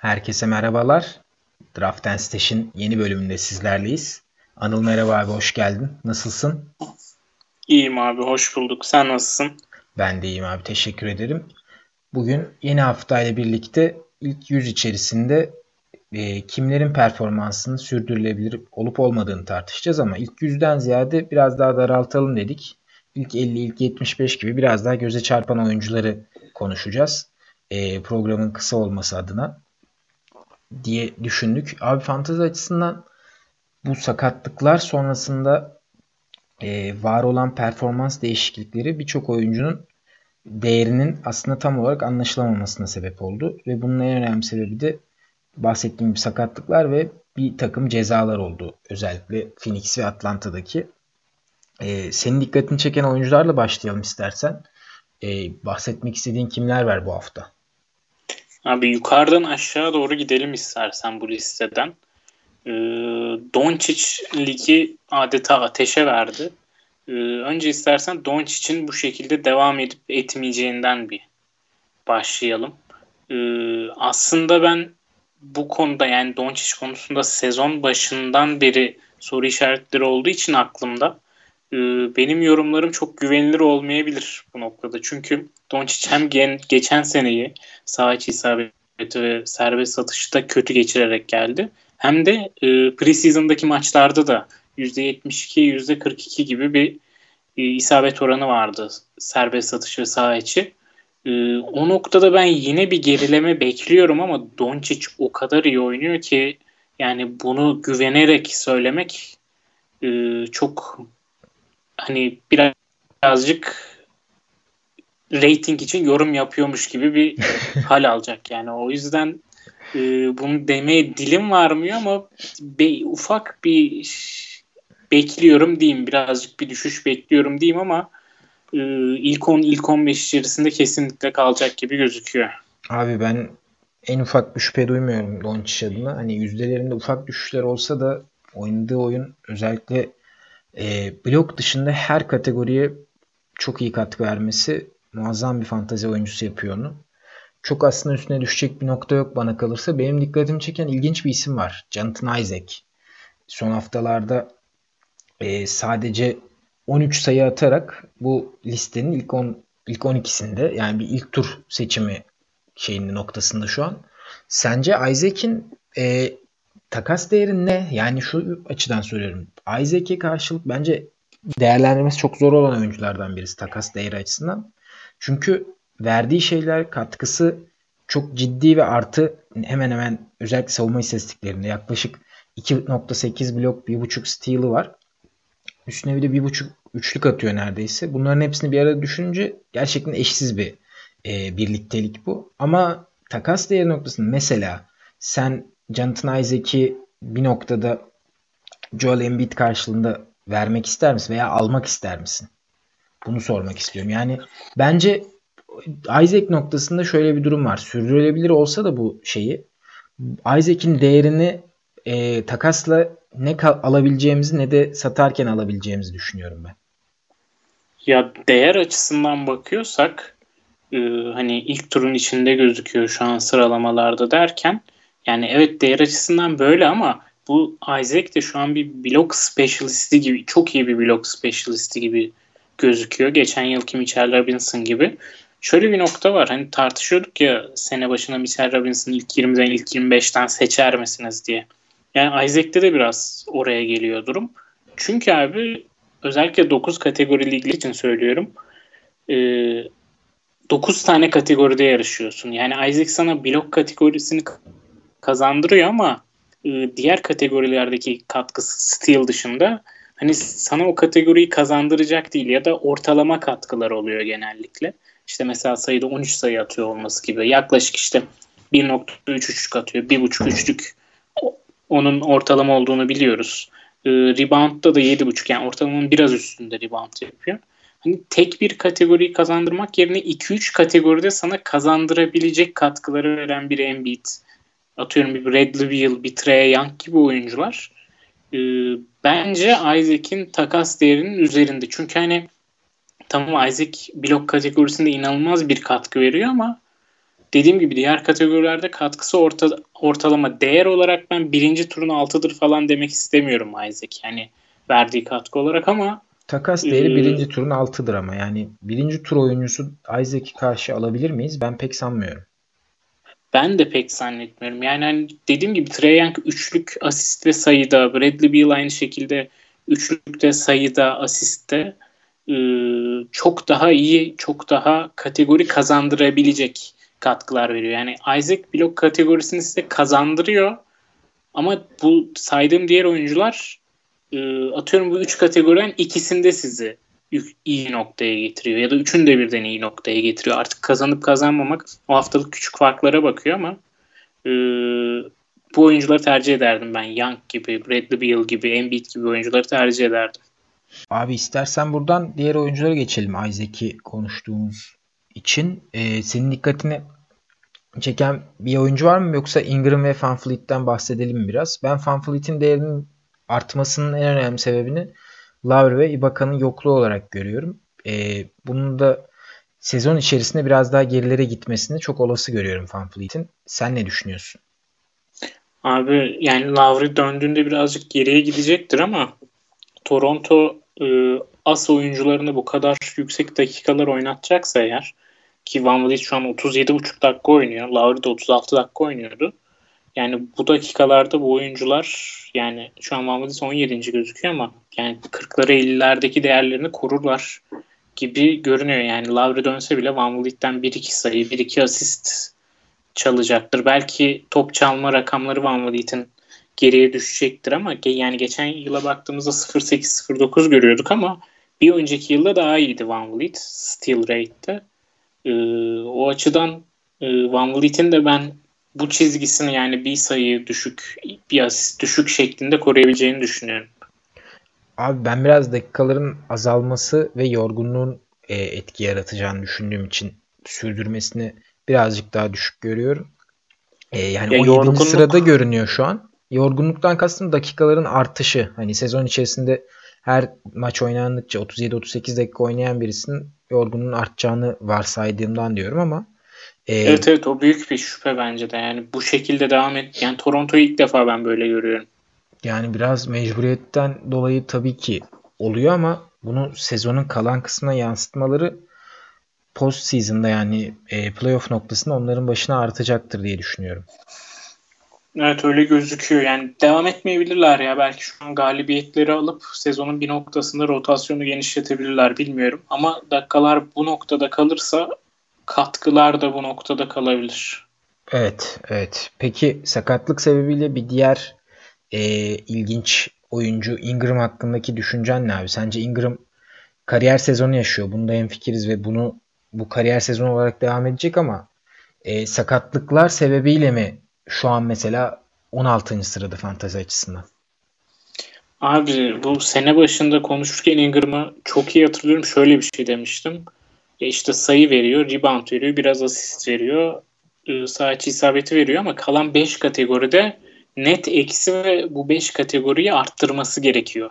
Herkese merhabalar. Draft and Stash'in yeni bölümünde sizlerleyiz. Anıl merhaba abi hoş geldin. Nasılsın? İyiyim abi hoş bulduk. Sen nasılsın? Ben de iyiyim abi teşekkür ederim. Bugün yeni haftayla birlikte ilk yüz içerisinde e, kimlerin performansının sürdürülebilir olup olmadığını tartışacağız ama ilk yüzden ziyade biraz daha daraltalım dedik. İlk 50, ilk 75 gibi biraz daha göze çarpan oyuncuları konuşacağız. E, programın kısa olması adına diye düşündük. Abi fantezi açısından bu sakatlıklar sonrasında e, var olan performans değişiklikleri birçok oyuncunun değerinin aslında tam olarak anlaşılamamasına sebep oldu. Ve bunun en önemli sebebi de bahsettiğim gibi sakatlıklar ve bir takım cezalar oldu. Özellikle Phoenix ve Atlanta'daki. E, senin dikkatini çeken oyuncularla başlayalım istersen. E, bahsetmek istediğin kimler var bu hafta? Abi yukarıdan aşağı doğru gidelim istersen bu listeden. Ee, Doncic ligi adeta ateşe verdi. Ee, önce istersen Doncic'in bu şekilde devam edip etmeyeceğinden bir başlayalım. Ee, aslında ben bu konuda yani Doncic konusunda sezon başından beri soru işaretleri olduğu için aklımda e, benim yorumlarım çok güvenilir olmayabilir bu noktada. Çünkü Doncic hem gen, geçen seneyi sağ içi isabeti ve serbest satışta kötü geçirerek geldi. Hem de e, preseason'daki maçlarda da %72, %42 gibi bir e, isabet oranı vardı serbest satış ve sağ içi. E, o noktada ben yine bir gerileme bekliyorum ama Doncic o kadar iyi oynuyor ki yani bunu güvenerek söylemek e, çok hani birazcık rating için yorum yapıyormuş gibi bir hal alacak yani o yüzden e, bunu demeye dilim varmıyor ama be, ufak bir bekliyorum diyeyim birazcık bir düşüş bekliyorum diyeyim ama e, ilk 10 ilk 15 içerisinde kesinlikle kalacak gibi gözüküyor. Abi ben en ufak bir şüphe duymuyorum Doncic adına. Hani yüzdelerinde ufak düşüşler olsa da oynadığı oyun özellikle e, blok dışında her kategoriye çok iyi katkı vermesi muazzam bir fantazi oyuncusu yapıyor onu. Çok aslında üstüne düşecek bir nokta yok bana kalırsa. Benim dikkatimi çeken ilginç bir isim var. Jonathan Isaac. Son haftalarda e, sadece 13 sayı atarak bu listenin ilk 10 ilk 12'sinde yani bir ilk tur seçimi şeyinin noktasında şu an. Sence Isaac'in e, takas değeri ne? Yani şu açıdan soruyorum. Isaac'e karşılık bence değerlendirmesi çok zor olan oyunculardan birisi takas değeri açısından. Çünkü verdiği şeyler katkısı çok ciddi ve artı hemen hemen özellikle savunma istatistiklerinde yaklaşık 2.8 blok 1.5 steal'ı var. Üstüne bir de 1.5 üçlük atıyor neredeyse. Bunların hepsini bir arada düşününce gerçekten eşsiz bir e, birliktelik bu. Ama takas değeri noktasında mesela sen Jonathan Isaac'i bir noktada Joel Embiid karşılığında vermek ister misin veya almak ister misin? Bunu sormak istiyorum. Yani bence Isaac noktasında şöyle bir durum var. Sürdürülebilir olsa da bu şeyi Isaac'in değerini e, takasla ne alabileceğimizi ne de satarken alabileceğimizi düşünüyorum ben. Ya değer açısından bakıyorsak e, hani ilk turun içinde gözüküyor şu an sıralamalarda derken yani evet değer açısından böyle ama bu Isaac de şu an bir blok specialisti gibi çok iyi bir blok specialisti gibi gözüküyor. Geçen yılki Mitchell Robinson gibi. Şöyle bir nokta var. Hani tartışıyorduk ya sene başına Mitchell Robinson ilk 20'den ilk 25'ten seçer misiniz diye. Yani Isaac'te de biraz oraya geliyor durum. Çünkü abi özellikle 9 kategori ligli için söylüyorum. E, 9 tane kategoride yarışıyorsun. Yani Isaac sana blok kategorisini kazandırıyor ama diğer kategorilerdeki katkısı steal dışında hani sana o kategoriyi kazandıracak değil ya da ortalama katkılar oluyor genellikle. İşte mesela sayıda 13 sayı atıyor olması gibi. Yaklaşık işte 1.3 üçlük atıyor. 1.5 üçlük onun ortalama olduğunu biliyoruz. E, rebound'da da 7.5 yani ortalamanın biraz üstünde rebound yapıyor. Hani tek bir kategoriyi kazandırmak yerine 2-3 kategoride sana kazandırabilecek katkıları veren bir Embiid, atıyorum bir Bradley Beal, bir Trey Young gibi oyuncular e, bence Isaac'in takas değerinin üzerinde. Çünkü hani tamam Isaac blok kategorisinde inanılmaz bir katkı veriyor ama dediğim gibi diğer kategorilerde katkısı orta, ortalama. Değer olarak ben birinci turun altıdır falan demek istemiyorum Isaac. Yani verdiği katkı olarak ama Takas değeri ee, birinci turun altıdır ama yani birinci tur oyuncusu Isaac'i karşı alabilir miyiz? Ben pek sanmıyorum. Ben de pek zannetmiyorum. Yani hani dediğim gibi Trey Young üçlük asist ve sayıda. Bradley Beal aynı şekilde üçlükte sayıda asiste çok daha iyi, çok daha kategori kazandırabilecek katkılar veriyor. Yani Isaac blok kategorisini size kazandırıyor ama bu saydığım diğer oyuncular atıyorum bu üç kategoriden ikisinde sizi iyi noktaya getiriyor ya da üçünü de birden iyi noktaya getiriyor. Artık kazanıp kazanmamak o haftalık küçük farklara bakıyor ama e, bu oyuncuları tercih ederdim ben. Young gibi, Bradley Beal gibi, Embiid gibi oyuncuları tercih ederdim. Abi istersen buradan diğer oyunculara geçelim Isaac'i konuştuğumuz için. Ee, senin dikkatini çeken bir oyuncu var mı yoksa Ingram ve Fanfleet'ten bahsedelim biraz? Ben Fanfleet'in değerinin artmasının en önemli sebebini Lavre ve Ibaka'nın yokluğu olarak görüyorum. Ee, bunun da sezon içerisinde biraz daha gerilere gitmesini çok olası görüyorum Fanfleet'in. Sen ne düşünüyorsun? Abi yani Lavre döndüğünde birazcık geriye gidecektir ama Toronto e, as oyuncularını bu kadar yüksek dakikalar oynatacaksa eğer ki Van Vliet şu an 37,5 dakika oynuyor. Lowry de 36 dakika oynuyordu. Yani bu dakikalarda bu oyuncular yani şu an Vliet 17. gözüküyor ama yani 40'ları 50'lerdeki değerlerini korurlar gibi görünüyor. Yani Lowry dönse bile Van Vliet'ten 1-2 sayı, 1-2 asist çalacaktır. Belki top çalma rakamları Van Vliet'in geriye düşecektir ama yani geçen yıla baktığımızda 0.8-0.9 görüyorduk ama bir önceki yılda daha iyiydi Van Vliet steal rate'te. Ee, o açıdan e, Van Vliet'in de ben bu çizgisini yani bir sayı düşük, bir asist düşük şeklinde koruyabileceğini düşünüyorum. Abi ben biraz dakikaların azalması ve yorgunluğun e, etki yaratacağını düşündüğüm için sürdürmesini birazcık daha düşük görüyorum. E, yani ya 17. Yorgunluk... sırada görünüyor şu an. Yorgunluktan kastım dakikaların artışı. Hani sezon içerisinde her maç oynandıkça 37-38 dakika oynayan birisinin yorgunluğun artacağını varsaydığımdan diyorum ama e, Evet evet o büyük bir şüphe bence de. Yani bu şekilde devam et. Yani Toronto'yu ilk defa ben böyle görüyorum. Yani biraz mecburiyetten dolayı tabii ki oluyor ama bunu sezonun kalan kısmına yansıtmaları post season'da yani e, playoff noktasında onların başına artacaktır diye düşünüyorum. Evet öyle gözüküyor. Yani devam etmeyebilirler ya. Belki şu an galibiyetleri alıp sezonun bir noktasında rotasyonu genişletebilirler bilmiyorum. Ama dakikalar bu noktada kalırsa katkılar da bu noktada kalabilir. Evet, evet. Peki sakatlık sebebiyle bir diğer e, ilginç oyuncu Ingram hakkındaki düşüncen ne abi? Sence Ingram kariyer sezonu yaşıyor. Bunda hemfikiriz ve bunu bu kariyer sezonu olarak devam edecek ama e, sakatlıklar sebebiyle mi şu an mesela 16. sırada fantazi açısından. Abi bu sene başında konuşurken Ingram'ı çok iyi hatırlıyorum. Şöyle bir şey demiştim. E işte sayı veriyor, rebound veriyor, biraz asist veriyor, e, sağ içi isabeti veriyor ama kalan 5 kategoride net eksi ve bu 5 kategoriyi arttırması gerekiyor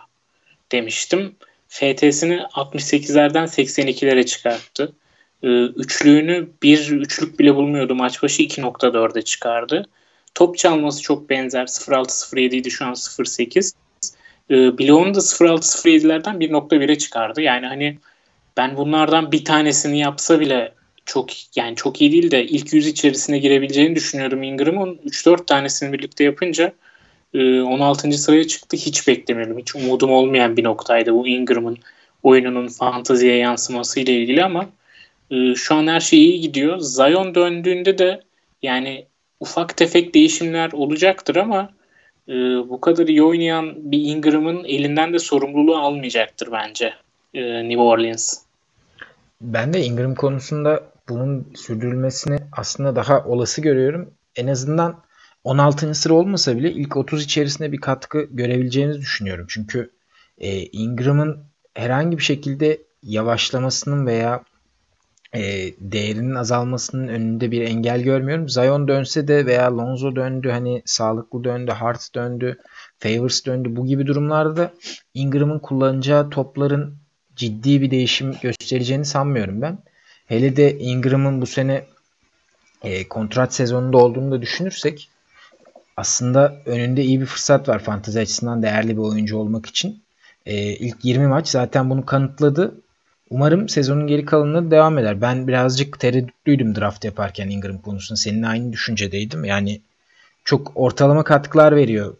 demiştim. FTS'ini 68'lerden 82'lere çıkarttı. E, üçlüğünü bir üçlük bile bulmuyordu. Maç başı 2.4'e çıkardı. Top çalması çok benzer. 0.6-0.7 idi şu an 0.8. E, bloğunu da 0.6-0.7'lerden 1.1'e çıkardı. Yani hani ben bunlardan bir tanesini yapsa bile çok yani çok iyi değil de ilk yüz içerisine girebileceğini düşünüyorum Ingram'ın. 3-4 tanesini birlikte yapınca 16. E, sıraya çıktı. Hiç beklemiyordum. Hiç umudum olmayan bir noktaydı bu Ingram'ın oyununun fantaziye yansıması ile ilgili ama e, şu an her şey iyi gidiyor. Zion döndüğünde de yani ufak tefek değişimler olacaktır ama e, bu kadar iyi oynayan bir Ingram'ın elinden de sorumluluğu almayacaktır bence New Orleans. Ben de Ingram konusunda bunun sürdürülmesini aslında daha olası görüyorum. En azından 16. sıra olmasa bile ilk 30 içerisinde bir katkı görebileceğinizi düşünüyorum. Çünkü e, Ingram'ın herhangi bir şekilde yavaşlamasının veya e, değerinin azalmasının önünde bir engel görmüyorum. Zion dönse de veya Lonzo döndü hani sağlıklı döndü, Hart döndü, Favors döndü. Bu gibi durumlarda da Ingram'ın kullanacağı topların ciddi bir değişim göstereceğini sanmıyorum ben. Hele de Ingram'ın bu sene e, kontrat sezonunda olduğunu da düşünürsek aslında önünde iyi bir fırsat var fantezi açısından değerli bir oyuncu olmak için. E, ilk 20 maç zaten bunu kanıtladı. Umarım sezonun geri kalanında devam eder. Ben birazcık tereddütlüydüm draft yaparken Ingram konusunda. Seninle aynı düşüncedeydim. Yani çok ortalama katkılar veriyor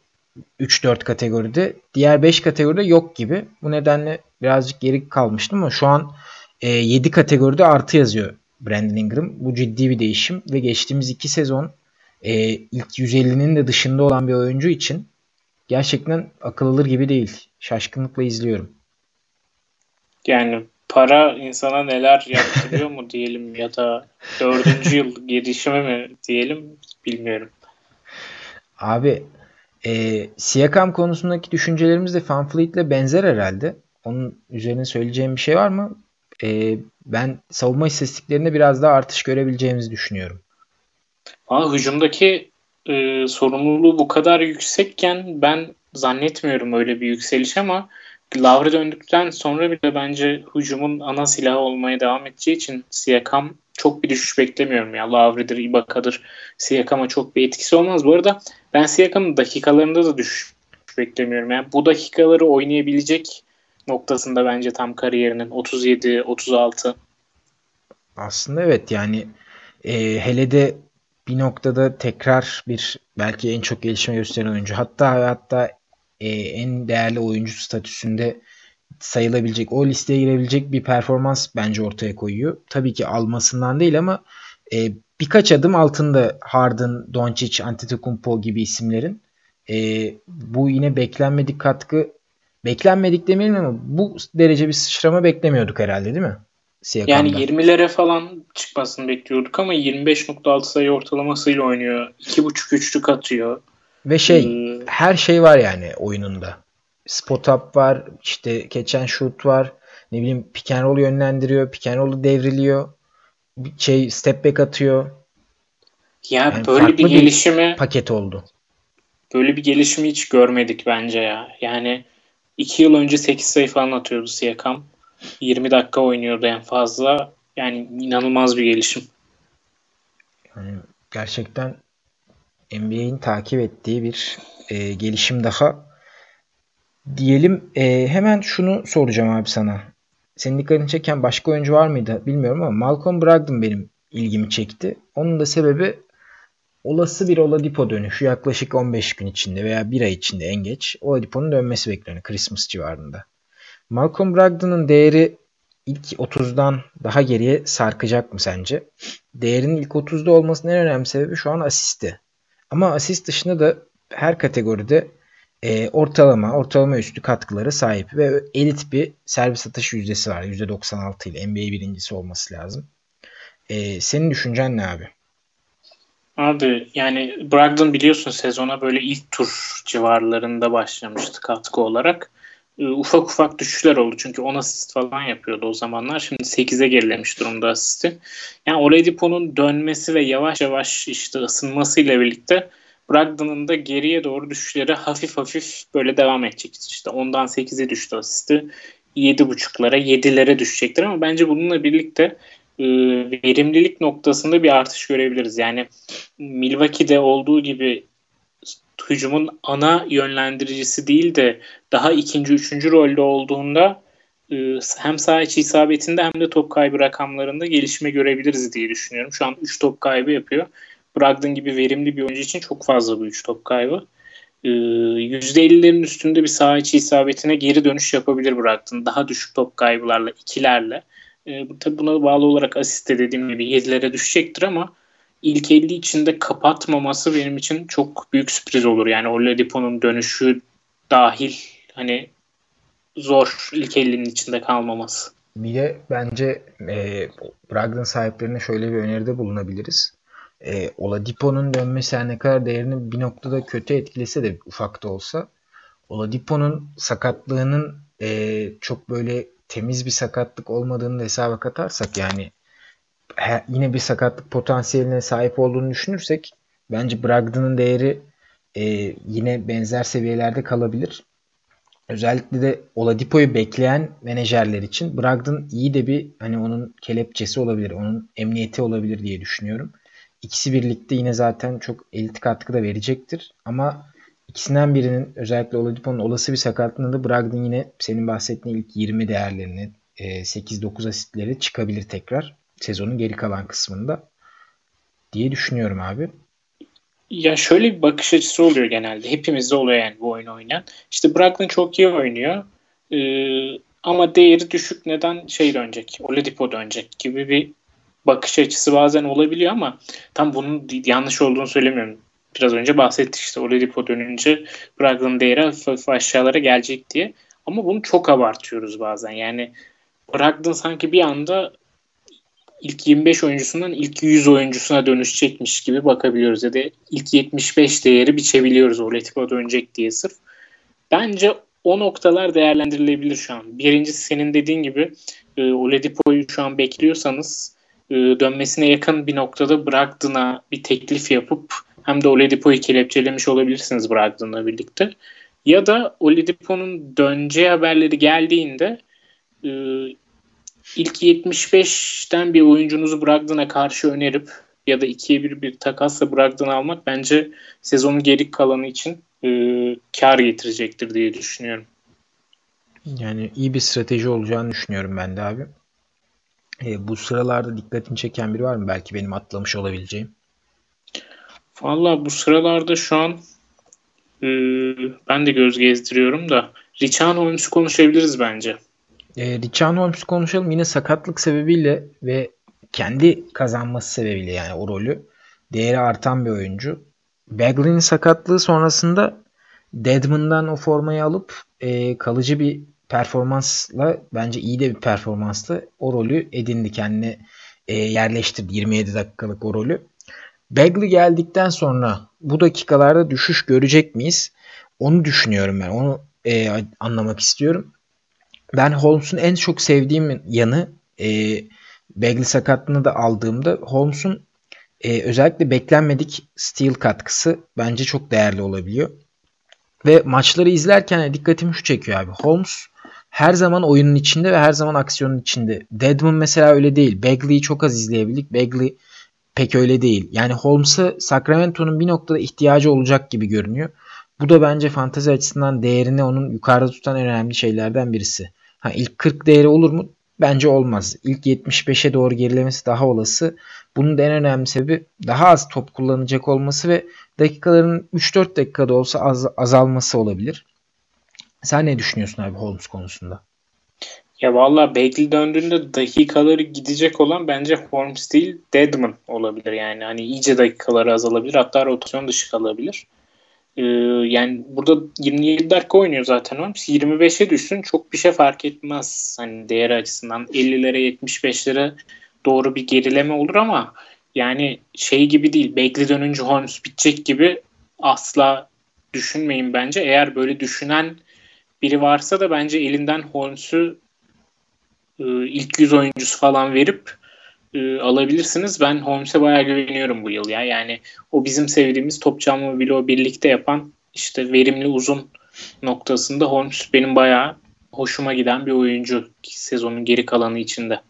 3-4 kategoride. Diğer 5 kategoride yok gibi. Bu nedenle birazcık geri kalmıştım ama şu an e, 7 kategoride artı yazıyor Brandon Ingram. Bu ciddi bir değişim ve geçtiğimiz 2 sezon e, ilk 150'nin de dışında olan bir oyuncu için gerçekten akıl alır gibi değil. Şaşkınlıkla izliyorum. Yani para insana neler yaptırıyor mu diyelim ya da dördüncü yıl gelişimi mi diyelim bilmiyorum. Abi e, Siakam konusundaki düşüncelerimiz de Fanfleet'le benzer herhalde. Onun üzerine söyleyeceğim bir şey var mı? E, ben savunma istatistiklerinde biraz daha artış görebileceğimizi düşünüyorum. Ama hücumdaki e, sorumluluğu bu kadar yüksekken ben zannetmiyorum öyle bir yükseliş ama Lavre döndükten sonra bile bence hücumun ana silahı olmaya devam edeceği için Siakam çok bir düşüş beklemiyorum ya. Lavre'dir, Ibaka'dır. Siakam'a çok bir etkisi olmaz. Bu arada ben Siakam'ın dakikalarında da düşüş beklemiyorum. Yani bu dakikaları oynayabilecek noktasında bence tam kariyerinin 37, 36. Aslında evet yani e, hele de bir noktada tekrar bir belki en çok gelişme gösteren oyuncu hatta hatta e, en değerli oyuncu statüsünde sayılabilecek, o listeye girebilecek bir performans bence ortaya koyuyor. Tabii ki almasından değil ama e, birkaç adım altında Harden, Doncic, Antetokounmpo gibi isimlerin. E, bu yine beklenmedik katkı beklenmedik demeyelim ama bu derece bir sıçrama beklemiyorduk herhalde değil mi? Siyakam'da. Yani 20'lere falan çıkmasını bekliyorduk ama 25.6 sayı ortalamasıyla oynuyor. 2.5 üçlük atıyor. Ve şey ee, her şey var yani oyununda. Spot up var, işte geçen shoot var. Ne bileyim pick and roll yönlendiriyor, pick and roll'u devriliyor. Şey step back atıyor. Ya yani böyle bir gelişimi bir paket oldu. Böyle bir gelişimi hiç görmedik bence ya. Yani 2 yıl önce 8 sayı falan atıyordu Siakam. 20 dakika oynuyordu en fazla. Yani inanılmaz bir gelişim. Yani gerçekten NBA'in takip ettiği bir e, gelişim daha. Diyelim e, hemen şunu soracağım abi sana. Senin dikkatini çeken başka oyuncu var mıydı bilmiyorum ama Malcolm Brogdon benim ilgimi çekti. Onun da sebebi olası bir Oladipo dönüşü yaklaşık 15 gün içinde veya bir ay içinde en geç Oladipo'nun dönmesi bekleniyor Christmas civarında. Malcolm Brogdon'un değeri ilk 30'dan daha geriye sarkacak mı sence? Değerinin ilk 30'da olmasının en önemli sebebi şu an asisti. Ama asist dışında da her kategoride e, ortalama, ortalama üstü katkıları sahip ve elit bir servis atış yüzdesi var. %96 ile NBA birincisi olması lazım. E, senin düşüncen ne abi? Abi yani Brogdon biliyorsun sezona böyle ilk tur civarlarında başlamıştı katkı olarak. E, ufak ufak düşüşler oldu. Çünkü 10 asist falan yapıyordu o zamanlar. Şimdi 8'e gerilemiş durumda asisti. Yani Oladipo'nun dönmesi ve yavaş yavaş işte ısınmasıyla birlikte Brogdon'un da geriye doğru düşüşleri hafif hafif böyle devam edecek. İşte ondan 8'e düştü asisti. 7.5'lara 7'lere düşecektir ama bence bununla birlikte e, verimlilik noktasında bir artış görebiliriz. Yani Milwaukee'de olduğu gibi hücumun ana yönlendiricisi değil de daha ikinci, üçüncü rolde olduğunda e, hem saha içi isabetinde hem de top kaybı rakamlarında gelişme görebiliriz diye düşünüyorum. Şu an 3 top kaybı yapıyor. Brogdon gibi verimli bir oyuncu için çok fazla bu 3 top kaybı. Ee, %50'lerin üstünde bir saha içi isabetine geri dönüş yapabilir Brogdon. Daha düşük top kaybılarla, ikilerle. Ee, tabii buna bağlı olarak asiste dediğim gibi 7'lere düşecektir ama ilk 50 içinde kapatmaması benim için çok büyük sürpriz olur. Yani Oladipo'nun dönüşü dahil hani zor ilk 50'nin içinde kalmaması. Bir de bence e, Brogdon sahiplerine şöyle bir öneride bulunabiliriz e, Oladipo'nun dönmesi her ne kadar değerini bir noktada kötü etkilese de ufak da olsa Oladipo'nun sakatlığının e, çok böyle temiz bir sakatlık olmadığını da hesaba katarsak yani he, yine bir sakatlık potansiyeline sahip olduğunu düşünürsek bence Brogdon'un değeri e, yine benzer seviyelerde kalabilir. Özellikle de Oladipo'yu bekleyen menajerler için Brogdon iyi de bir hani onun kelepçesi olabilir, onun emniyeti olabilir diye düşünüyorum. ikisi birlikte yine zaten çok elit katkı da verecektir. Ama ikisinden birinin özellikle Oladipo'nun olası bir sakatlığında Brogdon yine senin bahsettiğin ilk 20 değerlerini 8-9 asitleri çıkabilir tekrar sezonun geri kalan kısmında diye düşünüyorum abi. Ya şöyle bir bakış açısı oluyor genelde. Hepimizde oluyor yani bu oyunu oynayan. İşte Brogdon çok iyi oynuyor. Ee, ama değeri düşük neden şey dönecek, Oladipo dönecek gibi bir bakış açısı bazen olabiliyor ama tam bunun yanlış olduğunu söylemiyorum. Biraz önce bahsettik işte Oladipo dönünce Brogdon'un değeri hafif aşağılara gelecek diye. Ama bunu çok abartıyoruz bazen. Yani Brogdon sanki bir anda ilk 25 oyuncusundan ilk 100 oyuncusuna dönüşecekmiş gibi bakabiliyoruz. Ya da ilk 75 değeri biçebiliyoruz Oladipo dönecek diye sırf. Bence o noktalar değerlendirilebilir şu an. Birincisi senin dediğin gibi e, Oladipo'yu şu an bekliyorsanız e, dönmesine yakın bir noktada Brogdon'a bir teklif yapıp hem de Oladipo'yu kelepçelemiş olabilirsiniz Brogdon'la birlikte. Ya da Oladipo'nun döneceği haberleri geldiğinde e, ilk 75'ten bir oyuncunuzu Brogdon'a karşı önerip ya da ikiye bir bir takasla Brogdon'u almak bence sezonun geri kalanı için e, kar getirecektir diye düşünüyorum. Yani iyi bir strateji olacağını düşünüyorum ben de abi. E, bu sıralarda dikkatini çeken biri var mı? Belki benim atlamış olabileceğim. Valla bu sıralarda şu an e, ben de göz gezdiriyorum da Richan Holmes'u konuşabiliriz bence. E, Richan Holmes'u konuşalım. Yine sakatlık sebebiyle ve kendi kazanması sebebiyle yani o rolü değeri artan bir oyuncu. Bagley'nin sakatlığı sonrasında Deadman'dan o formayı alıp e, kalıcı bir performansla bence iyi de bir performansla o rolü edindi kendine e, yerleştirdi 27 dakikalık o rolü. Bagley geldikten sonra bu dakikalarda düşüş görecek miyiz? Onu düşünüyorum ben. Onu e, anlamak istiyorum. Ben Holmes'un en çok sevdiğim yanı e, Bagley sakatlığını da aldığımda Holmes'un e, özellikle beklenmedik steal katkısı bence çok değerli olabiliyor. Ve maçları izlerken dikkatimi şu çekiyor abi. Holmes her zaman oyunun içinde ve her zaman aksiyonun içinde. Deadman mesela öyle değil. Bagley'i çok az izleyebildik. Bagley pek öyle değil. Yani Holmes'a Sacramento'nun bir noktada ihtiyacı olacak gibi görünüyor. Bu da bence fantezi açısından değerini onun yukarıda tutan önemli şeylerden birisi. Ha, ilk 40 değeri olur mu? Bence olmaz. İlk 75'e doğru gerilemesi daha olası. Bunun da en önemli sebebi daha az top kullanacak olması ve dakikaların 3-4 dakikada olsa az, azalması olabilir. Sen ne düşünüyorsun abi Holmes konusunda? Ya valla Bagley döndüğünde dakikaları gidecek olan bence Holmes değil Deadman olabilir yani. Hani iyice dakikaları azalabilir hatta rotasyon dışı kalabilir. Ee, yani burada 27 dakika oynuyor zaten Holmes. 25'e düşsün çok bir şey fark etmez. Hani değer açısından 50'lere 75'lere doğru bir gerileme olur ama yani şey gibi değil. Bagley dönünce Holmes bitecek gibi asla düşünmeyin bence. Eğer böyle düşünen biri varsa da bence elinden Holmes'u ilk yüz oyuncusu falan verip e, alabilirsiniz. Ben Holmes'e bayağı güveniyorum bu yıl ya. Yani o bizim sevdiğimiz top çalma bloğu birlikte yapan işte verimli uzun noktasında Holmes benim bayağı hoşuma giden bir oyuncu sezonun geri kalanı içinde.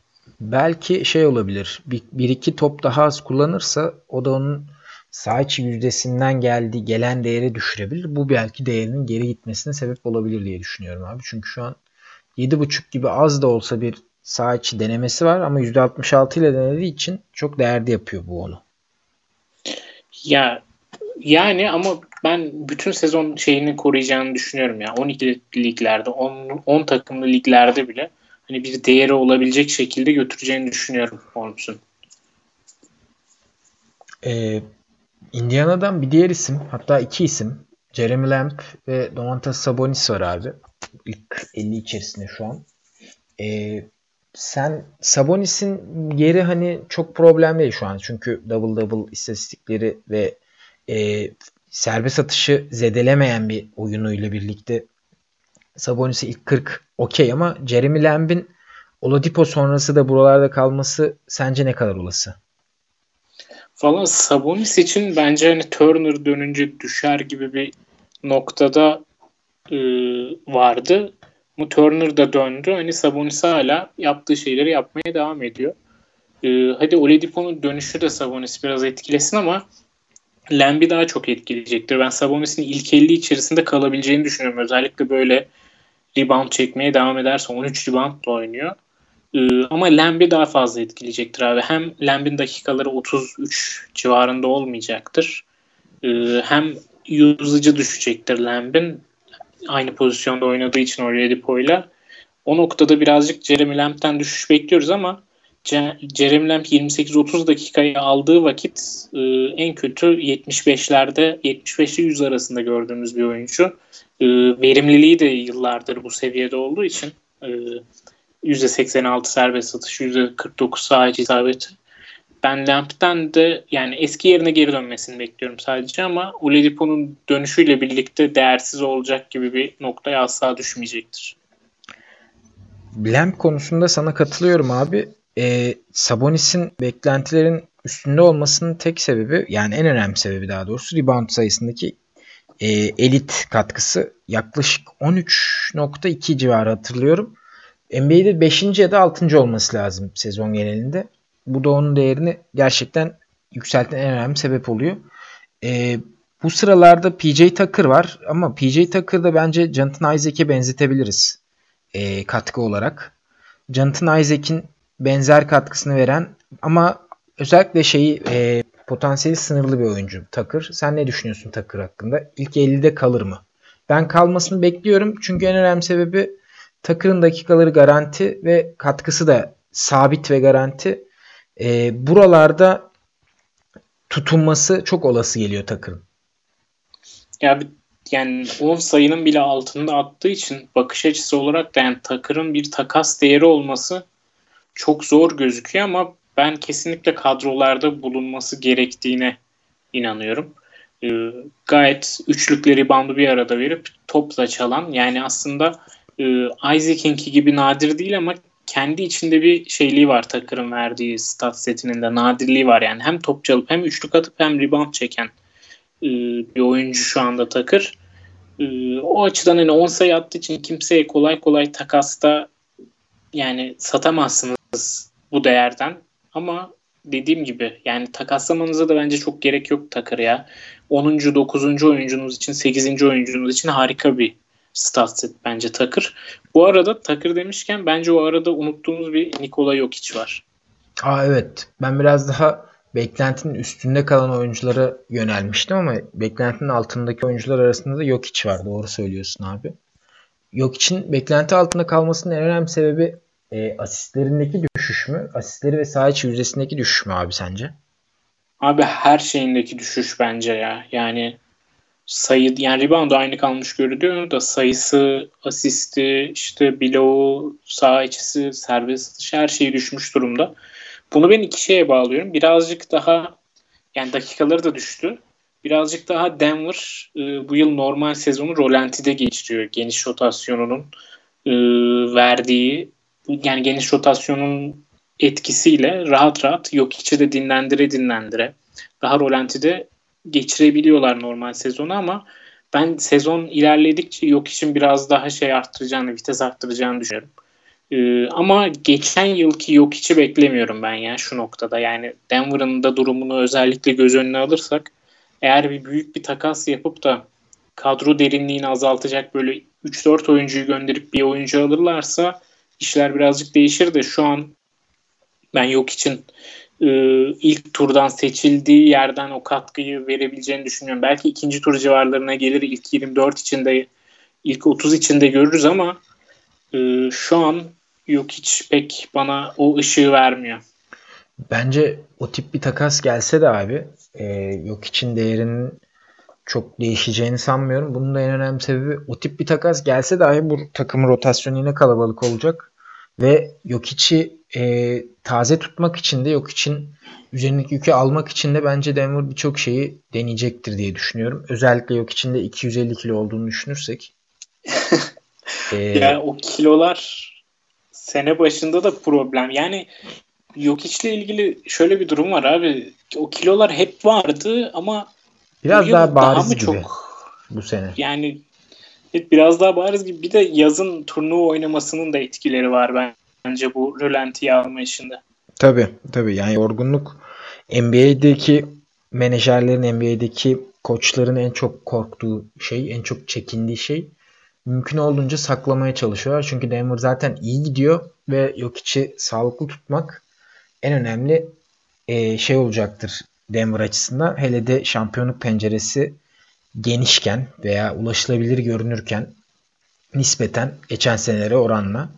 Belki şey olabilir. Bir, bir iki top daha az kullanırsa o da onun sağ içi yüzdesinden geldiği gelen değeri düşürebilir. Bu belki değerinin geri gitmesine sebep olabilir diye düşünüyorum abi. Çünkü şu an 7.5 gibi az da olsa bir sağ içi denemesi var ama %66 ile denediği için çok değerli yapıyor bu onu. Ya yani ama ben bütün sezon şeyini koruyacağını düşünüyorum ya. 12 liglerde, 10, 10 takımlı liglerde bile hani bir değeri olabilecek şekilde götüreceğini düşünüyorum Holmes'un. Ee, Indiana'dan bir diğer isim hatta iki isim Jeremy Lamb ve Domantas Sabonis var abi. İlk 50 içerisinde şu an. Ee, sen Sabonis'in yeri hani çok problem değil şu an. Çünkü double double istatistikleri ve e, serbest atışı zedelemeyen bir oyunuyla birlikte Sabonis'i ilk 40 okey ama Jeremy Lamb'in Oladipo sonrası da buralarda kalması sence ne kadar olası? Valla Sabonis için bence hani Turner dönünce düşer gibi bir noktada e, vardı. Bu Turner da döndü. Hani Sabonis hala yaptığı şeyleri yapmaya devam ediyor. Ee, hadi Oladipo'nun dönüşü de Sabonis biraz etkilesin ama Lamb'i daha çok etkileyecektir. Ben Sabonis'in ilk 50 içerisinde kalabileceğini düşünüyorum. Özellikle böyle rebound çekmeye devam ederse 13 reboundla oynuyor. Ee, ama Lamb'i daha fazla etkileyecektir abi. Hem Lamb'in dakikaları 33 civarında olmayacaktır. Ee, hem usage'ı düşecektir Lamb'in. Aynı pozisyonda oynadığı için Oladipo'yla. O noktada birazcık Jeremy Lamb'den düşüş bekliyoruz ama Jeremy Lamb 28-30 dakikayı aldığı vakit e, en kötü 75'lerde 75 100 arasında gördüğümüz bir oyuncu. E, verimliliği de yıllardır bu seviyede olduğu için e, %86 serbest atış, %49 sadece isabeti. Ben Lamp'ten de yani eski yerine geri dönmesini bekliyorum sadece ama Oladipo'nun dönüşüyle birlikte değersiz olacak gibi bir noktaya asla düşmeyecektir. Lamp konusunda sana katılıyorum abi e, Sabonis'in beklentilerin üstünde olmasının tek sebebi yani en önemli sebebi daha doğrusu rebound sayısındaki e, elit katkısı yaklaşık 13.2 civarı hatırlıyorum. NBA'de 5. ya da 6. olması lazım sezon genelinde. Bu da onun değerini gerçekten yükselten en önemli sebep oluyor. E, bu sıralarda PJ Tucker var ama PJ Tucker'da bence Jonathan Isaac'e benzetebiliriz e, katkı olarak. Jonathan Isaac'in benzer katkısını veren ama özellikle şeyi e, potansiyeli sınırlı bir oyuncu Takır. Sen ne düşünüyorsun Takır hakkında? İlk 50'de kalır mı? Ben kalmasını bekliyorum. Çünkü en önemli sebebi Takır'ın dakikaları garanti ve katkısı da sabit ve garanti. E, buralarda tutunması çok olası geliyor Takır'ın. Ya yani 10 sayının bile altında attığı için bakış açısı olarak da yani Takır'ın bir takas değeri olması çok zor gözüküyor ama ben kesinlikle kadrolarda bulunması gerektiğine inanıyorum. Ee, gayet üçlükleri bandı bir arada verip topla çalan yani aslında e, Isaac'inki gibi nadir değil ama kendi içinde bir şeyliği var Takır'ın verdiği stat setinin de nadirliği var yani hem top çalıp hem üçlük atıp hem rebound çeken e, bir oyuncu şu anda Takır. E, o açıdan hani 10 sayı attığı için kimseye kolay kolay takasta yani satamazsınız bu değerden. Ama dediğim gibi yani takaslamanıza da bence çok gerek yok Takır ya. 10. 9. oyuncunuz için 8. oyuncunuz için harika bir stat set bence Takır. Bu arada Takır demişken bence o arada unuttuğumuz bir Nikola Jokic var. Aa evet. Ben biraz daha beklentinin üstünde kalan oyunculara yönelmiştim ama beklentinin altındaki oyuncular arasında da Jokic var. Doğru söylüyorsun abi. Jokic'in beklenti altında kalmasının en önemli sebebi e, asistlerindeki düşüş mü? Asistleri ve saha içi yüzdesindeki düşüş mü abi sence? Abi her şeyindeki düşüş bence ya. Yani sayı yani rebound aynı kalmış görünüyor da sayısı, asisti, işte bloğu, sağ içisi, serbest atış her şey düşmüş durumda. Bunu ben iki şeye bağlıyorum. Birazcık daha yani dakikaları da düştü. Birazcık daha Denver e, bu yıl normal sezonu rolantide geçiriyor. Geniş rotasyonunun e, verdiği yani geniş rotasyonun etkisiyle rahat rahat yok içi de dinlendire dinlendire daha rolantide geçirebiliyorlar normal sezonu ama ben sezon ilerledikçe yok için biraz daha şey arttıracağını, vites arttıracağını düşünüyorum. Ee, ama geçen yılki yok içi beklemiyorum ben ya şu noktada. Yani Denver'ın da durumunu özellikle göz önüne alırsak eğer bir büyük bir takas yapıp da kadro derinliğini azaltacak böyle 3-4 oyuncuyu gönderip bir oyuncu alırlarsa işler birazcık değişir de şu an ben yok için e, ilk turdan seçildiği yerden o katkıyı verebileceğini düşünüyorum. Belki ikinci tur civarlarına gelir ilk 24 içinde ilk 30 içinde görürüz ama e, şu an yok hiç pek bana o ışığı vermiyor. Bence o tip bir takas gelse de abi e, yok için değerinin çok değişeceğini sanmıyorum. Bunun da en önemli sebebi o tip bir takas gelse dahi bu takımın rotasyonu yine kalabalık olacak. Ve Jokic'i e, taze tutmak için de Jokic'in üzerindeki yükü almak için de bence Denver birçok şeyi deneyecektir diye düşünüyorum. Özellikle Jokic'in de 250 kilo olduğunu düşünürsek. ee, yani o kilolar sene başında da problem. Yani Jokic'le ilgili şöyle bir durum var abi. O kilolar hep vardı ama Biraz daha bariz daha gibi çok, bu sene. Yani evet, biraz daha bariz gibi. Bir de yazın turnuva oynamasının da etkileri var bence bu rölantiye alma işinde. Tabii tabii yani yorgunluk NBA'deki menajerlerin NBA'deki koçların en çok korktuğu şey, en çok çekindiği şey mümkün olduğunca saklamaya çalışıyorlar. Çünkü Denver zaten iyi gidiyor ve yok içi sağlıklı tutmak en önemli şey olacaktır Denver açısından. Hele de şampiyonluk penceresi genişken veya ulaşılabilir görünürken nispeten geçen senelere oranla.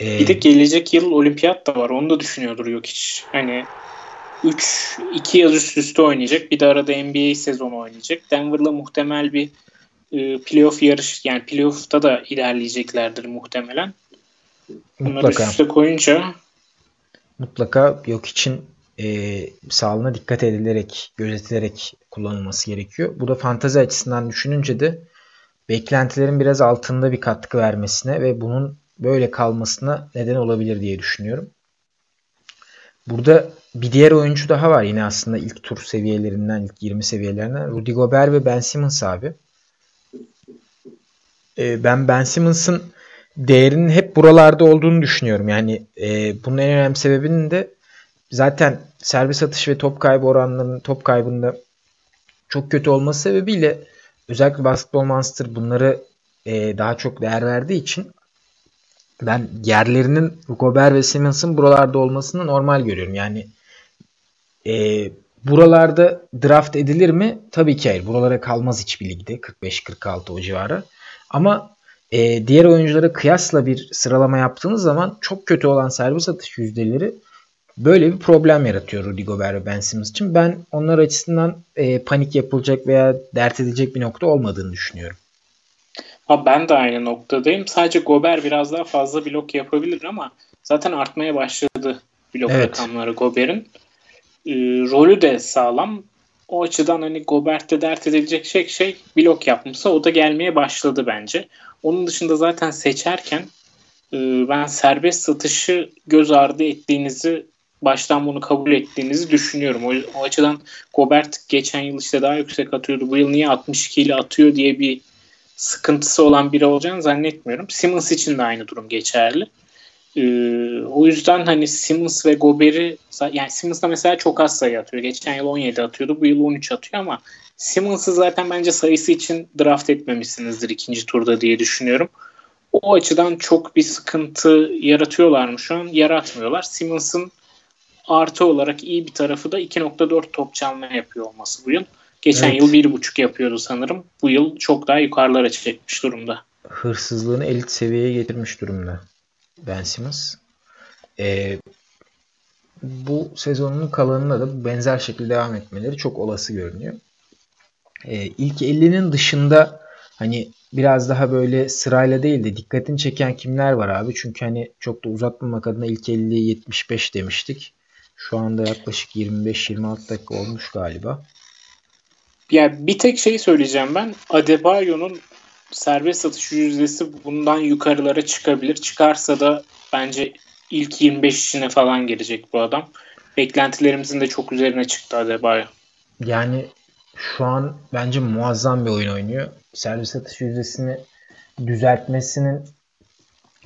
E, bir de gelecek yıl olimpiyat da var. Onu da düşünüyordur yok hiç. Hani 3 2 yıl üst üste oynayacak. Bir de arada NBA sezonu oynayacak. Denver'la muhtemel bir e, playoff yarış yani playoff'ta da ilerleyeceklerdir muhtemelen. Bunları Mutlaka. üst üste koyunca mutlaka yok için e, sağlığına dikkat edilerek, gözetilerek kullanılması gerekiyor. Bu da fantazi açısından düşününce de beklentilerin biraz altında bir katkı vermesine ve bunun böyle kalmasına neden olabilir diye düşünüyorum. Burada bir diğer oyuncu daha var yine aslında ilk tur seviyelerinden, ilk 20 seviyelerinden. Rudy Gobert ve Ben Simmons abi. Ee, ben Ben Simmons'ın değerinin hep buralarda olduğunu düşünüyorum. Yani e, bunun en önemli sebebinin de zaten servis atış ve top kaybı oranlarının top kaybında çok kötü olması sebebiyle özellikle Basketball Monster bunları e, daha çok değer verdiği için ben yerlerinin Gobert ve Simmons'ın buralarda olmasını normal görüyorum. Yani e, buralarda draft edilir mi? Tabii ki hayır. Buralara kalmaz hiçbir ligde. 45-46 o civarı. Ama e, diğer oyunculara kıyasla bir sıralama yaptığınız zaman çok kötü olan servis atış yüzdeleri böyle bir problem yaratıyor Rudy Gobert ve Ben Simmons için. Ben onlar açısından e, panik yapılacak veya dert edilecek bir nokta olmadığını düşünüyorum. Ha, ben de aynı noktadayım. Sadece Gobert biraz daha fazla blok yapabilir ama zaten artmaya başladı blok evet. rakamları Gobert'in. E, rolü de sağlam. O açıdan hani Gobert'te dert edilecek şey, şey blok yapmışsa o da gelmeye başladı bence. Onun dışında zaten seçerken e, ben serbest satışı göz ardı ettiğinizi baştan bunu kabul ettiğinizi düşünüyorum. O, o açıdan Gobert geçen yıl işte daha yüksek atıyordu. Bu yıl niye 62 ile atıyor diye bir sıkıntısı olan biri olacağını zannetmiyorum. Simmons için de aynı durum geçerli. Ee, o yüzden hani Simmons ve Gobert'i yani Simmons da mesela çok az sayı atıyor. Geçen yıl 17 atıyordu. Bu yıl 13 atıyor ama Simmons'ı zaten bence sayısı için draft etmemişsinizdir ikinci turda diye düşünüyorum. O açıdan çok bir sıkıntı yaratıyorlar mı şu an? Yaratmıyorlar. Simmons'ın artı olarak iyi bir tarafı da 2.4 top çalma yapıyor olması bu yıl. Geçen evet. yıl 1.5 yapıyordu sanırım. Bu yıl çok daha yukarılara çekmiş durumda. Hırsızlığını elit seviyeye getirmiş durumda. Ben Simmons. Ee, bu sezonun kalanında da benzer şekilde devam etmeleri çok olası görünüyor. Ee, ilk 50'nin dışında hani biraz daha böyle sırayla değil de dikkatini çeken kimler var abi? Çünkü hani çok da uzatmamak adına ilk 50 75 demiştik. Şu anda yaklaşık 25-26 dakika olmuş galiba. Ya bir tek şey söyleyeceğim ben. Adebayo'nun serbest satış yüzdesi bundan yukarılara çıkabilir. Çıkarsa da bence ilk 25 içine falan girecek bu adam. Beklentilerimizin de çok üzerine çıktı Adebayo. Yani şu an bence muazzam bir oyun oynuyor. Servis satış yüzdesini düzeltmesinin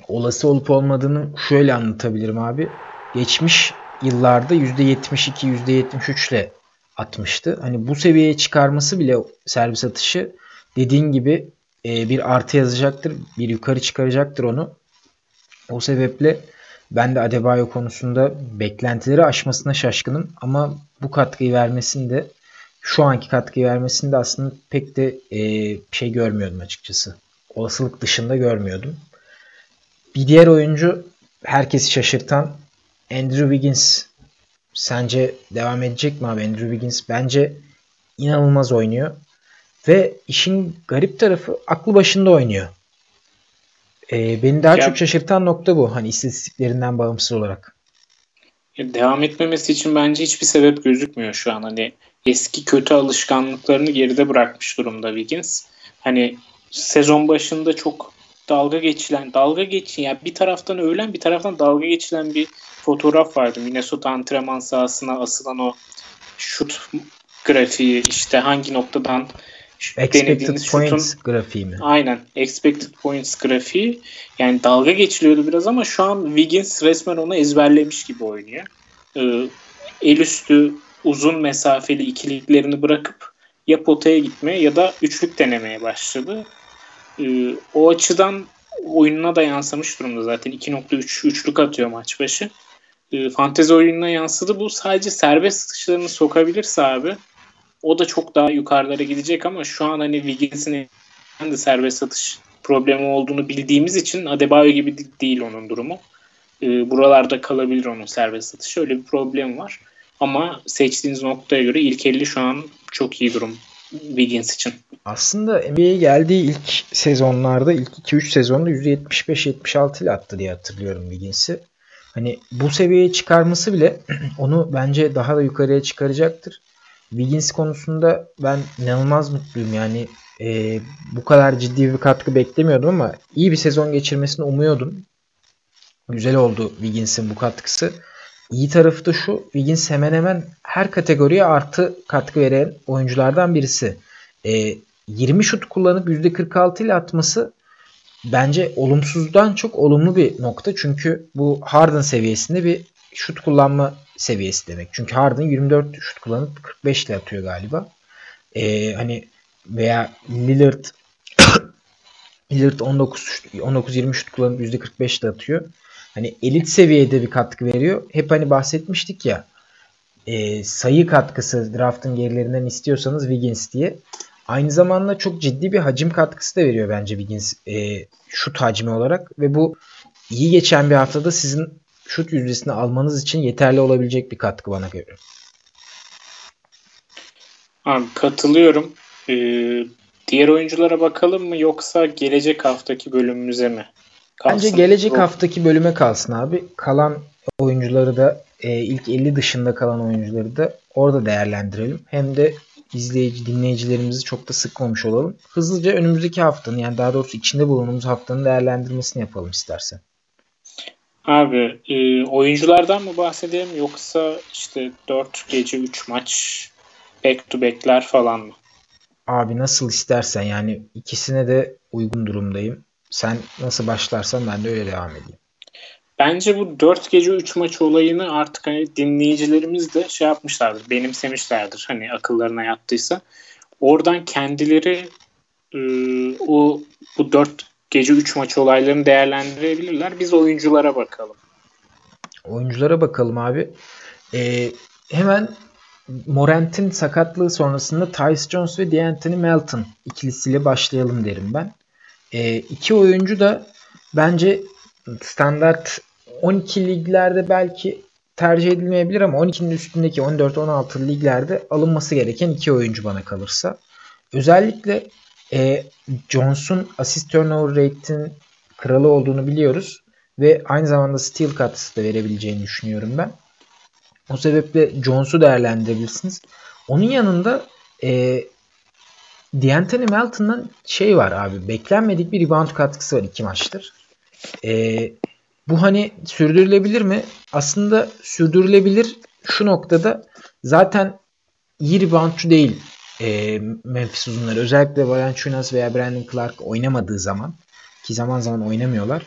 olası olup olmadığını şöyle anlatabilirim abi. Geçmiş yıllarda %72, %73 ile atmıştı. Hani bu seviyeye çıkarması bile servis atışı dediğin gibi e, bir artı yazacaktır. Bir yukarı çıkaracaktır onu. O sebeple ben de Adebayo konusunda beklentileri aşmasına şaşkınım. Ama bu katkıyı vermesinde şu anki katkıyı vermesinde aslında pek de e, şey görmüyordum açıkçası. Olasılık dışında görmüyordum. Bir diğer oyuncu herkesi şaşırtan Andrew Wiggins sence devam edecek mi abi Andrew Wiggins? Bence inanılmaz oynuyor. Ve işin garip tarafı aklı başında oynuyor. Ee, beni daha ya, çok şaşırtan nokta bu. Hani istatistiklerinden bağımsız olarak. Devam etmemesi için bence hiçbir sebep gözükmüyor şu an. Hani eski kötü alışkanlıklarını geride bırakmış durumda Wiggins. Hani sezon başında çok dalga geçilen, dalga geçin ya yani bir taraftan ölen bir taraftan dalga geçilen bir fotoğraf vardı. Minnesota antrenman sahasına asılan o şut grafiği işte hangi noktadan Expected points şutun, grafiği mi? Aynen. Expected points grafiği. Yani dalga geçiliyordu biraz ama şu an Wiggins resmen onu ezberlemiş gibi oynuyor. e, el üstü uzun mesafeli ikiliklerini bırakıp ya potaya gitmeye ya da üçlük denemeye başladı. E, o açıdan oyununa da yansımış durumda zaten. 2.3 üçlük atıyor maç başı. E, fantezi oyununa yansıdı. Bu sadece serbest atışlarını sokabilirse abi o da çok daha yukarılara gidecek ama şu an hani Wiggins'in de serbest atış problemi olduğunu bildiğimiz için Adebayo gibi değil onun durumu. E, buralarda kalabilir onun serbest atışı. Öyle bir problem var. Ama seçtiğiniz noktaya göre ilk 50 şu an çok iyi durum Wiggins için. Aslında NBA'ye geldiği ilk sezonlarda ilk 2-3 sezonda %75-76 ile attı diye hatırlıyorum Wiggins'i. Hani bu seviyeye çıkarması bile onu bence daha da yukarıya çıkaracaktır. Wiggins konusunda ben inanılmaz mutluyum. Yani e, bu kadar ciddi bir katkı beklemiyordum ama iyi bir sezon geçirmesini umuyordum. Güzel oldu Wiggins'in bu katkısı. İyi tarafı da şu. Wiggins hemen hemen her kategoriye artı katkı veren oyunculardan birisi. E, 20 şut kullanıp %46 ile atması bence olumsuzdan çok olumlu bir nokta. Çünkü bu Harden seviyesinde bir şut kullanma seviyesi demek. Çünkü Harden 24 şut kullanıp 45 ile atıyor galiba. E, hani veya Lillard Lillard 19 19 20 şut kullanıp %45 ile atıyor hani elit seviyede bir katkı veriyor. Hep hani bahsetmiştik ya e, sayı katkısı draftın gerilerinden istiyorsanız Wiggins diye. Aynı zamanda çok ciddi bir hacim katkısı da veriyor bence Wiggins e, şut hacmi olarak ve bu iyi geçen bir haftada sizin şut yüzdesini almanız için yeterli olabilecek bir katkı bana göre. Abi katılıyorum. Ee, diğer oyunculara bakalım mı yoksa gelecek haftaki bölümümüze mi? Kalsın. Bence gelecek haftaki bölüme kalsın abi. Kalan oyuncuları da e, ilk 50 dışında kalan oyuncuları da orada değerlendirelim. Hem de izleyici dinleyicilerimizi çok da sıkmamış olalım. Hızlıca önümüzdeki haftanın yani daha doğrusu içinde bulunduğumuz haftanın değerlendirmesini yapalım istersen. Abi e, oyunculardan mı bahsedelim yoksa işte 4 gece 3 maç back to back'ler falan mı? Abi nasıl istersen yani ikisine de uygun durumdayım. Sen nasıl başlarsan ben de öyle devam edeyim. Bence bu 4 gece 3 maç olayını artık hani dinleyicilerimiz de şey yapmışlardır, benimsemişlerdir. Hani akıllarına yattıysa. Oradan kendileri e, o bu 4 gece 3 maç olaylarını değerlendirebilirler. Biz oyunculara bakalım. Oyunculara bakalım abi. Ee, hemen Morant'in sakatlığı sonrasında Tyce Jones ve D'Anthony Melton ikilisiyle başlayalım derim ben. E, iki oyuncu da bence standart 12 liglerde belki tercih edilmeyebilir ama 12'nin üstündeki 14-16 liglerde alınması gereken iki oyuncu bana kalırsa. Özellikle e, Johnson asist turnover rate'in kralı olduğunu biliyoruz ve aynı zamanda steal katkısı da verebileceğini düşünüyorum ben. O sebeple Jones'u değerlendirebilirsiniz. Onun yanında e, D'Anthony Melton'dan şey var abi. Beklenmedik bir rebound katkısı var iki maçtır. Ee, bu hani sürdürülebilir mi? Aslında sürdürülebilir şu noktada zaten iyi reboundçu değil e, Memphis uzunları. Özellikle Valanciunas veya Brandon Clark oynamadığı zaman ki zaman zaman oynamıyorlar.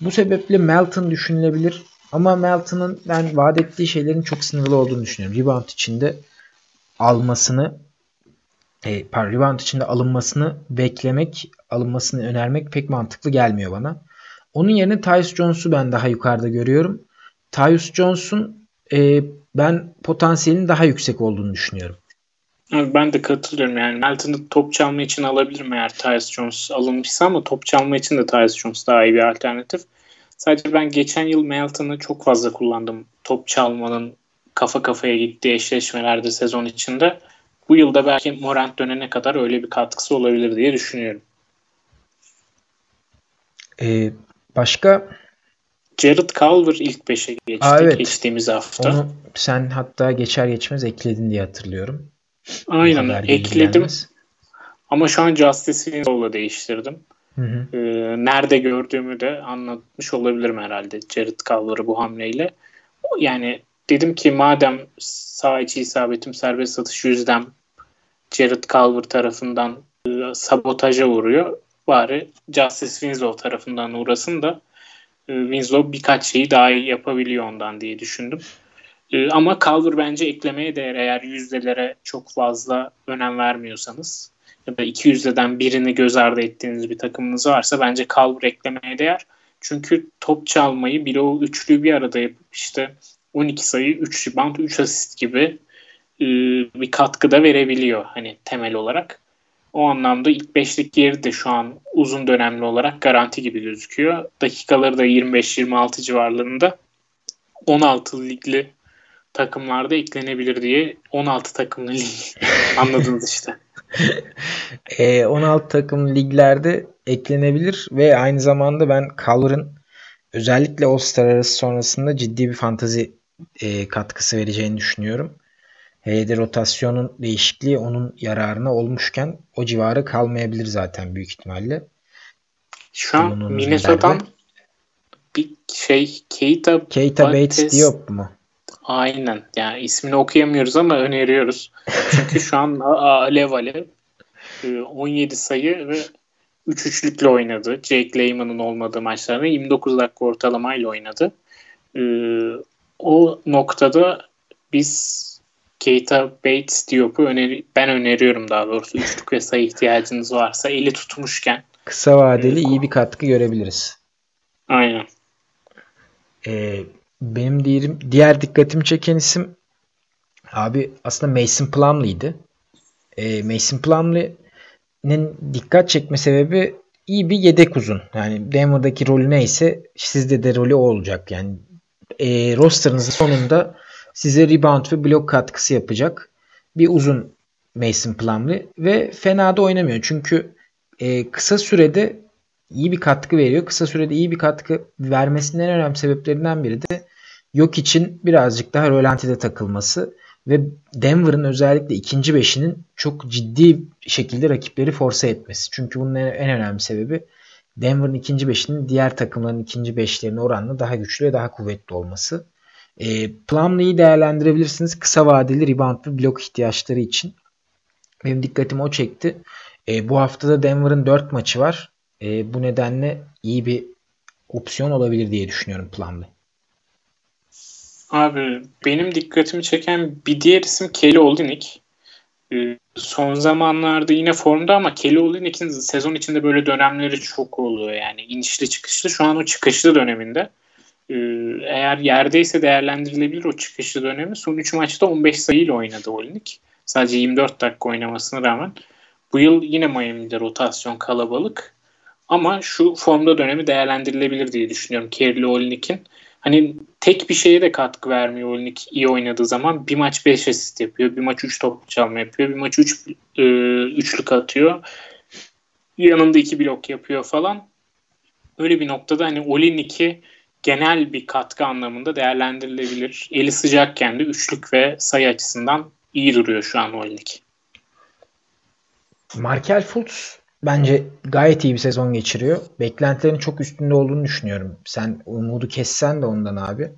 Bu sebeple Melton düşünülebilir. Ama Melton'ın ben vaat ettiği şeylerin çok sınırlı olduğunu düşünüyorum. Rebound içinde almasını e, pardon, rebound içinde alınmasını beklemek, alınmasını önermek pek mantıklı gelmiyor bana. Onun yerine Tyus Jones'u ben daha yukarıda görüyorum. Tyus Jones'un e, ben potansiyelin daha yüksek olduğunu düşünüyorum. ben de katılıyorum yani. Melton'ı top çalma için alabilirim eğer Tyus Jones alınmışsa ama top çalma için de Tyus Jones daha iyi bir alternatif. Sadece ben geçen yıl Melton'ı çok fazla kullandım. Top çalmanın kafa kafaya gittiği eşleşmelerde sezon içinde bu yılda belki Morant dönene kadar öyle bir katkısı olabilir diye düşünüyorum. Ee, başka Jared Culver ilk 5'e geçti Aa, evet. geçtiğimiz hafta. Onu sen hatta geçer geçmez ekledin diye hatırlıyorum. Aynen ekledim. Ama şu an Justice Winslow'la değiştirdim. Hı hı. Ee, nerede gördüğümü de anlatmış olabilirim herhalde Jared Culver'ı bu hamleyle. Yani dedim ki madem sağ içi isabetim serbest satış yüzdem Jared Culver tarafından e, sabotaja uğruyor. Bari Justice Winslow tarafından uğrasın da e, Winslow birkaç şeyi daha iyi yapabiliyor ondan diye düşündüm. E, ama Calver bence eklemeye değer eğer yüzdelere çok fazla önem vermiyorsanız ya da iki yüzdeden birini göz ardı ettiğiniz bir takımınız varsa bence Calver eklemeye değer. Çünkü top çalmayı bir o üçlü bir arada yapıp işte 12 sayı, 3 rebound, 3 asist gibi e, bir katkı da verebiliyor hani temel olarak. O anlamda ilk beşlik yeri de şu an uzun dönemli olarak garanti gibi gözüküyor. Dakikaları da 25-26 civarlarında 16 ligli takımlarda eklenebilir diye 16 takımlı lig anladınız işte. e, 16 takım liglerde eklenebilir ve aynı zamanda ben Calver'ın özellikle All-Star arası sonrasında ciddi bir fantazi e, katkısı vereceğini düşünüyorum. Hele rotasyonun değişikliği onun yararına olmuşken o civarı kalmayabilir zaten büyük ihtimalle. Şu an Minnesota'dan bir şey Keita, Keita Bates, Bates Diop mu? Aynen. Yani ismini okuyamıyoruz ama öneriyoruz. Çünkü şu an alev alev 17 e, sayı ve 3 üçlükle oynadı. Jake Layman'ın olmadığı maçlarda 29 dakika ortalamayla oynadı. E, o noktada biz Keita Bates Diop'u öneri ben öneriyorum daha doğrusu. Üçlük ve sayı ihtiyacınız varsa eli tutmuşken. Kısa vadeli iyi bir katkı görebiliriz. Aynen. Ee, benim diğerim, diğer dikkatimi çeken isim abi aslında Mason Plumlee'ydi. Ee, Mason Plumlee'nin dikkat çekme sebebi iyi bir yedek uzun. Yani Denver'daki rolü neyse sizde de rolü o olacak. Yani e, rosterınızın sonunda size rebound ve blok katkısı yapacak bir uzun Mason Plumlee ve fena da oynamıyor. Çünkü e, kısa sürede iyi bir katkı veriyor. Kısa sürede iyi bir katkı vermesinin en önemli sebeplerinden biri de yok için birazcık daha rölantide takılması ve Denver'ın özellikle ikinci beşinin çok ciddi şekilde rakipleri force etmesi. Çünkü bunun en, önemli sebebi Denver'ın ikinci beşinin diğer takımların ikinci beşlerine oranla daha güçlü ve daha kuvvetli olması. E, Plumlee'yi değerlendirebilirsiniz kısa vadeli rebound ve blok ihtiyaçları için. Benim dikkatimi o çekti. E, bu haftada Denver'ın 4 maçı var. E, bu nedenle iyi bir opsiyon olabilir diye düşünüyorum Plumlee. Abi benim dikkatimi çeken bir diğer isim Kelly Olynyk. Ee, son zamanlarda yine formda ama Kelly Olynyk'in sezon içinde böyle dönemleri çok oluyor yani inişli çıkışlı. Şu an o çıkışlı döneminde. Ee, eğer yerdeyse değerlendirilebilir o çıkışlı dönemi. Son 3 maçta 15 sayıyla oynadı Olinik. Sadece 24 dakika oynamasına rağmen. Bu yıl yine Miami'de rotasyon kalabalık. Ama şu formda dönemi değerlendirilebilir diye düşünüyorum Kerli Olinik'in. Hani tek bir şeye de katkı vermiyor Olinik iyi oynadığı zaman. Bir maç 5 asist yapıyor. Bir maç 3 top çalma yapıyor. Bir maç 3 üç, e, üçlük atıyor. Yanında 2 blok yapıyor falan. Öyle bir noktada hani Olinik'i genel bir katkı anlamında değerlendirilebilir. Eli sıcakken de üçlük ve sayı açısından iyi duruyor şu an o lig. Markel Fultz bence gayet iyi bir sezon geçiriyor. Beklentilerin çok üstünde olduğunu düşünüyorum. Sen umudu kessen de ondan abi.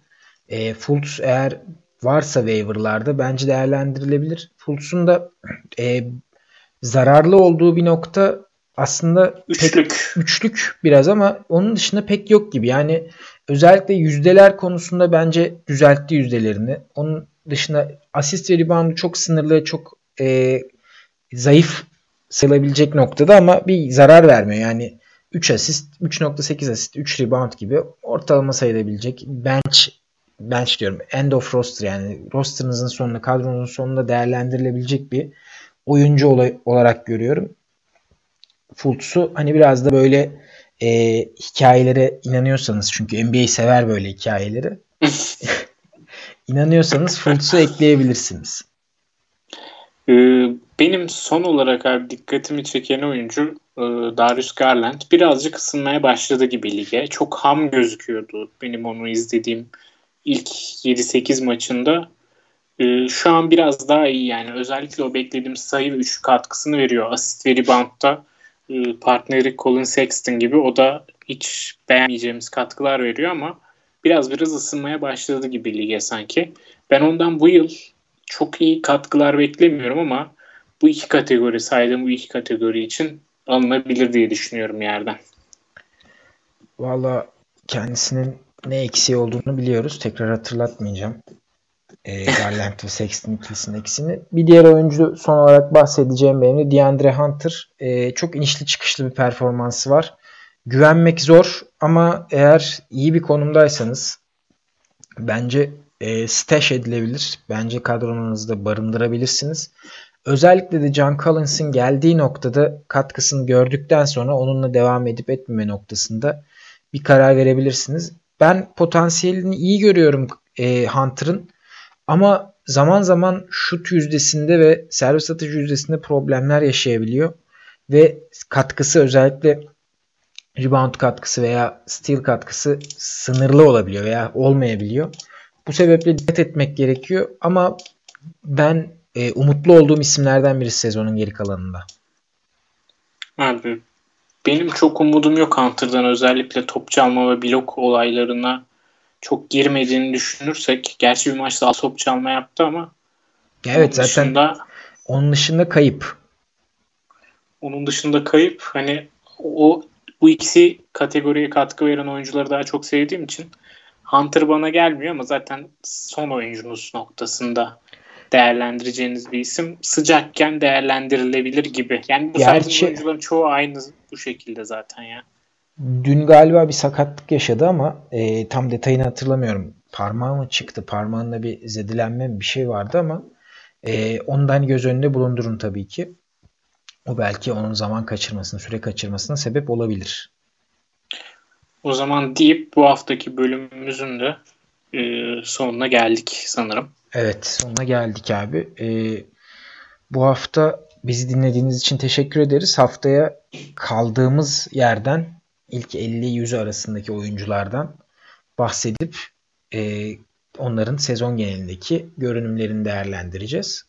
E, Fultz eğer varsa waiver'larda bence değerlendirilebilir. Fultz'un da e, zararlı olduğu bir nokta aslında üçlük. Pek, üçlük biraz ama onun dışında pek yok gibi. Yani özellikle yüzdeler konusunda bence düzeltti yüzdelerini. Onun dışında asist ve reboundu çok sınırlı, çok e, zayıf sayılabilecek noktada ama bir zarar vermiyor. Yani 3 asist, 3.8 asist, 3 rebound gibi ortalama sayılabilecek bench bench diyorum. End of roster yani rosterınızın sonunda, kadronun sonunda değerlendirilebilecek bir oyuncu olarak görüyorum. Fultz'u hani biraz da böyle e, hikayelere inanıyorsanız çünkü NBA sever böyle hikayeleri. inanıyorsanız Fultz'u ekleyebilirsiniz. Ee, benim son olarak abi dikkatimi çeken oyuncu e, Darius Garland. Birazcık ısınmaya başladı gibi lige. Çok ham gözüküyordu benim onu izlediğim ilk 7-8 maçında. Ee, şu an biraz daha iyi yani. Özellikle o beklediğim sayı ve üçlük katkısını veriyor. Asist ve reboundda partneri Colin Sexton gibi o da hiç beğenmeyeceğimiz katkılar veriyor ama biraz biraz ısınmaya başladı gibi lige sanki. Ben ondan bu yıl çok iyi katkılar beklemiyorum ama bu iki kategori saydığım bu iki kategori için alınabilir diye düşünüyorum yerden. Valla kendisinin ne eksiği olduğunu biliyoruz. Tekrar hatırlatmayacağım. E, Garland ve Sexton ikilisinin ikisini. Bir diğer oyuncu son olarak bahsedeceğim benim de DeAndre Hunter. E, çok inişli çıkışlı bir performansı var. Güvenmek zor ama eğer iyi bir konumdaysanız bence e, stash edilebilir. Bence kadronunuzda barındırabilirsiniz. Özellikle de John Collins'in geldiği noktada katkısını gördükten sonra onunla devam edip etmeme noktasında bir karar verebilirsiniz. Ben potansiyelini iyi görüyorum e, Hunter'ın ama zaman zaman şut yüzdesinde ve servis atış yüzdesinde problemler yaşayabiliyor ve katkısı özellikle rebound katkısı veya steal katkısı sınırlı olabiliyor veya olmayabiliyor. Bu sebeple dikkat etmek gerekiyor ama ben e, umutlu olduğum isimlerden biri sezonun geri kalanında. Abi benim çok umudum yok Hunter'dan özellikle top çalma ve blok olaylarına çok girmediğini düşünürsek. Gerçi bir maçta top çalma yaptı ama evet onun zaten dışında, onun dışında kayıp. Onun dışında kayıp. Hani o bu ikisi kategoriye katkı veren oyuncuları daha çok sevdiğim için Hunter bana gelmiyor ama zaten son oyuncunuz noktasında değerlendireceğiniz bir isim. Sıcakken değerlendirilebilir gibi. Yani bu Gerçi, oyuncuların çoğu aynı bu şekilde zaten ya. Dün galiba bir sakatlık yaşadı ama e, tam detayını hatırlamıyorum. Parmağı mı çıktı? Parmağında bir zedilenme bir şey vardı ama e, onu da hani göz önünde bulundurun tabii ki. O belki onun zaman kaçırmasına, süre kaçırmasına sebep olabilir. O zaman deyip bu haftaki bölümümüzün de e, sonuna geldik sanırım. Evet sonuna geldik abi. E, bu hafta bizi dinlediğiniz için teşekkür ederiz. Haftaya kaldığımız yerden ilk 50-100 arasındaki oyunculardan bahsedip e, onların sezon genelindeki görünümlerini değerlendireceğiz.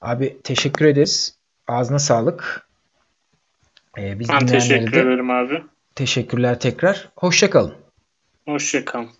Abi teşekkür ederiz. Ağzına sağlık. Ee, biz ben teşekkür ederim abi. Teşekkürler tekrar. Hoşçakalın. Hoşçakalın.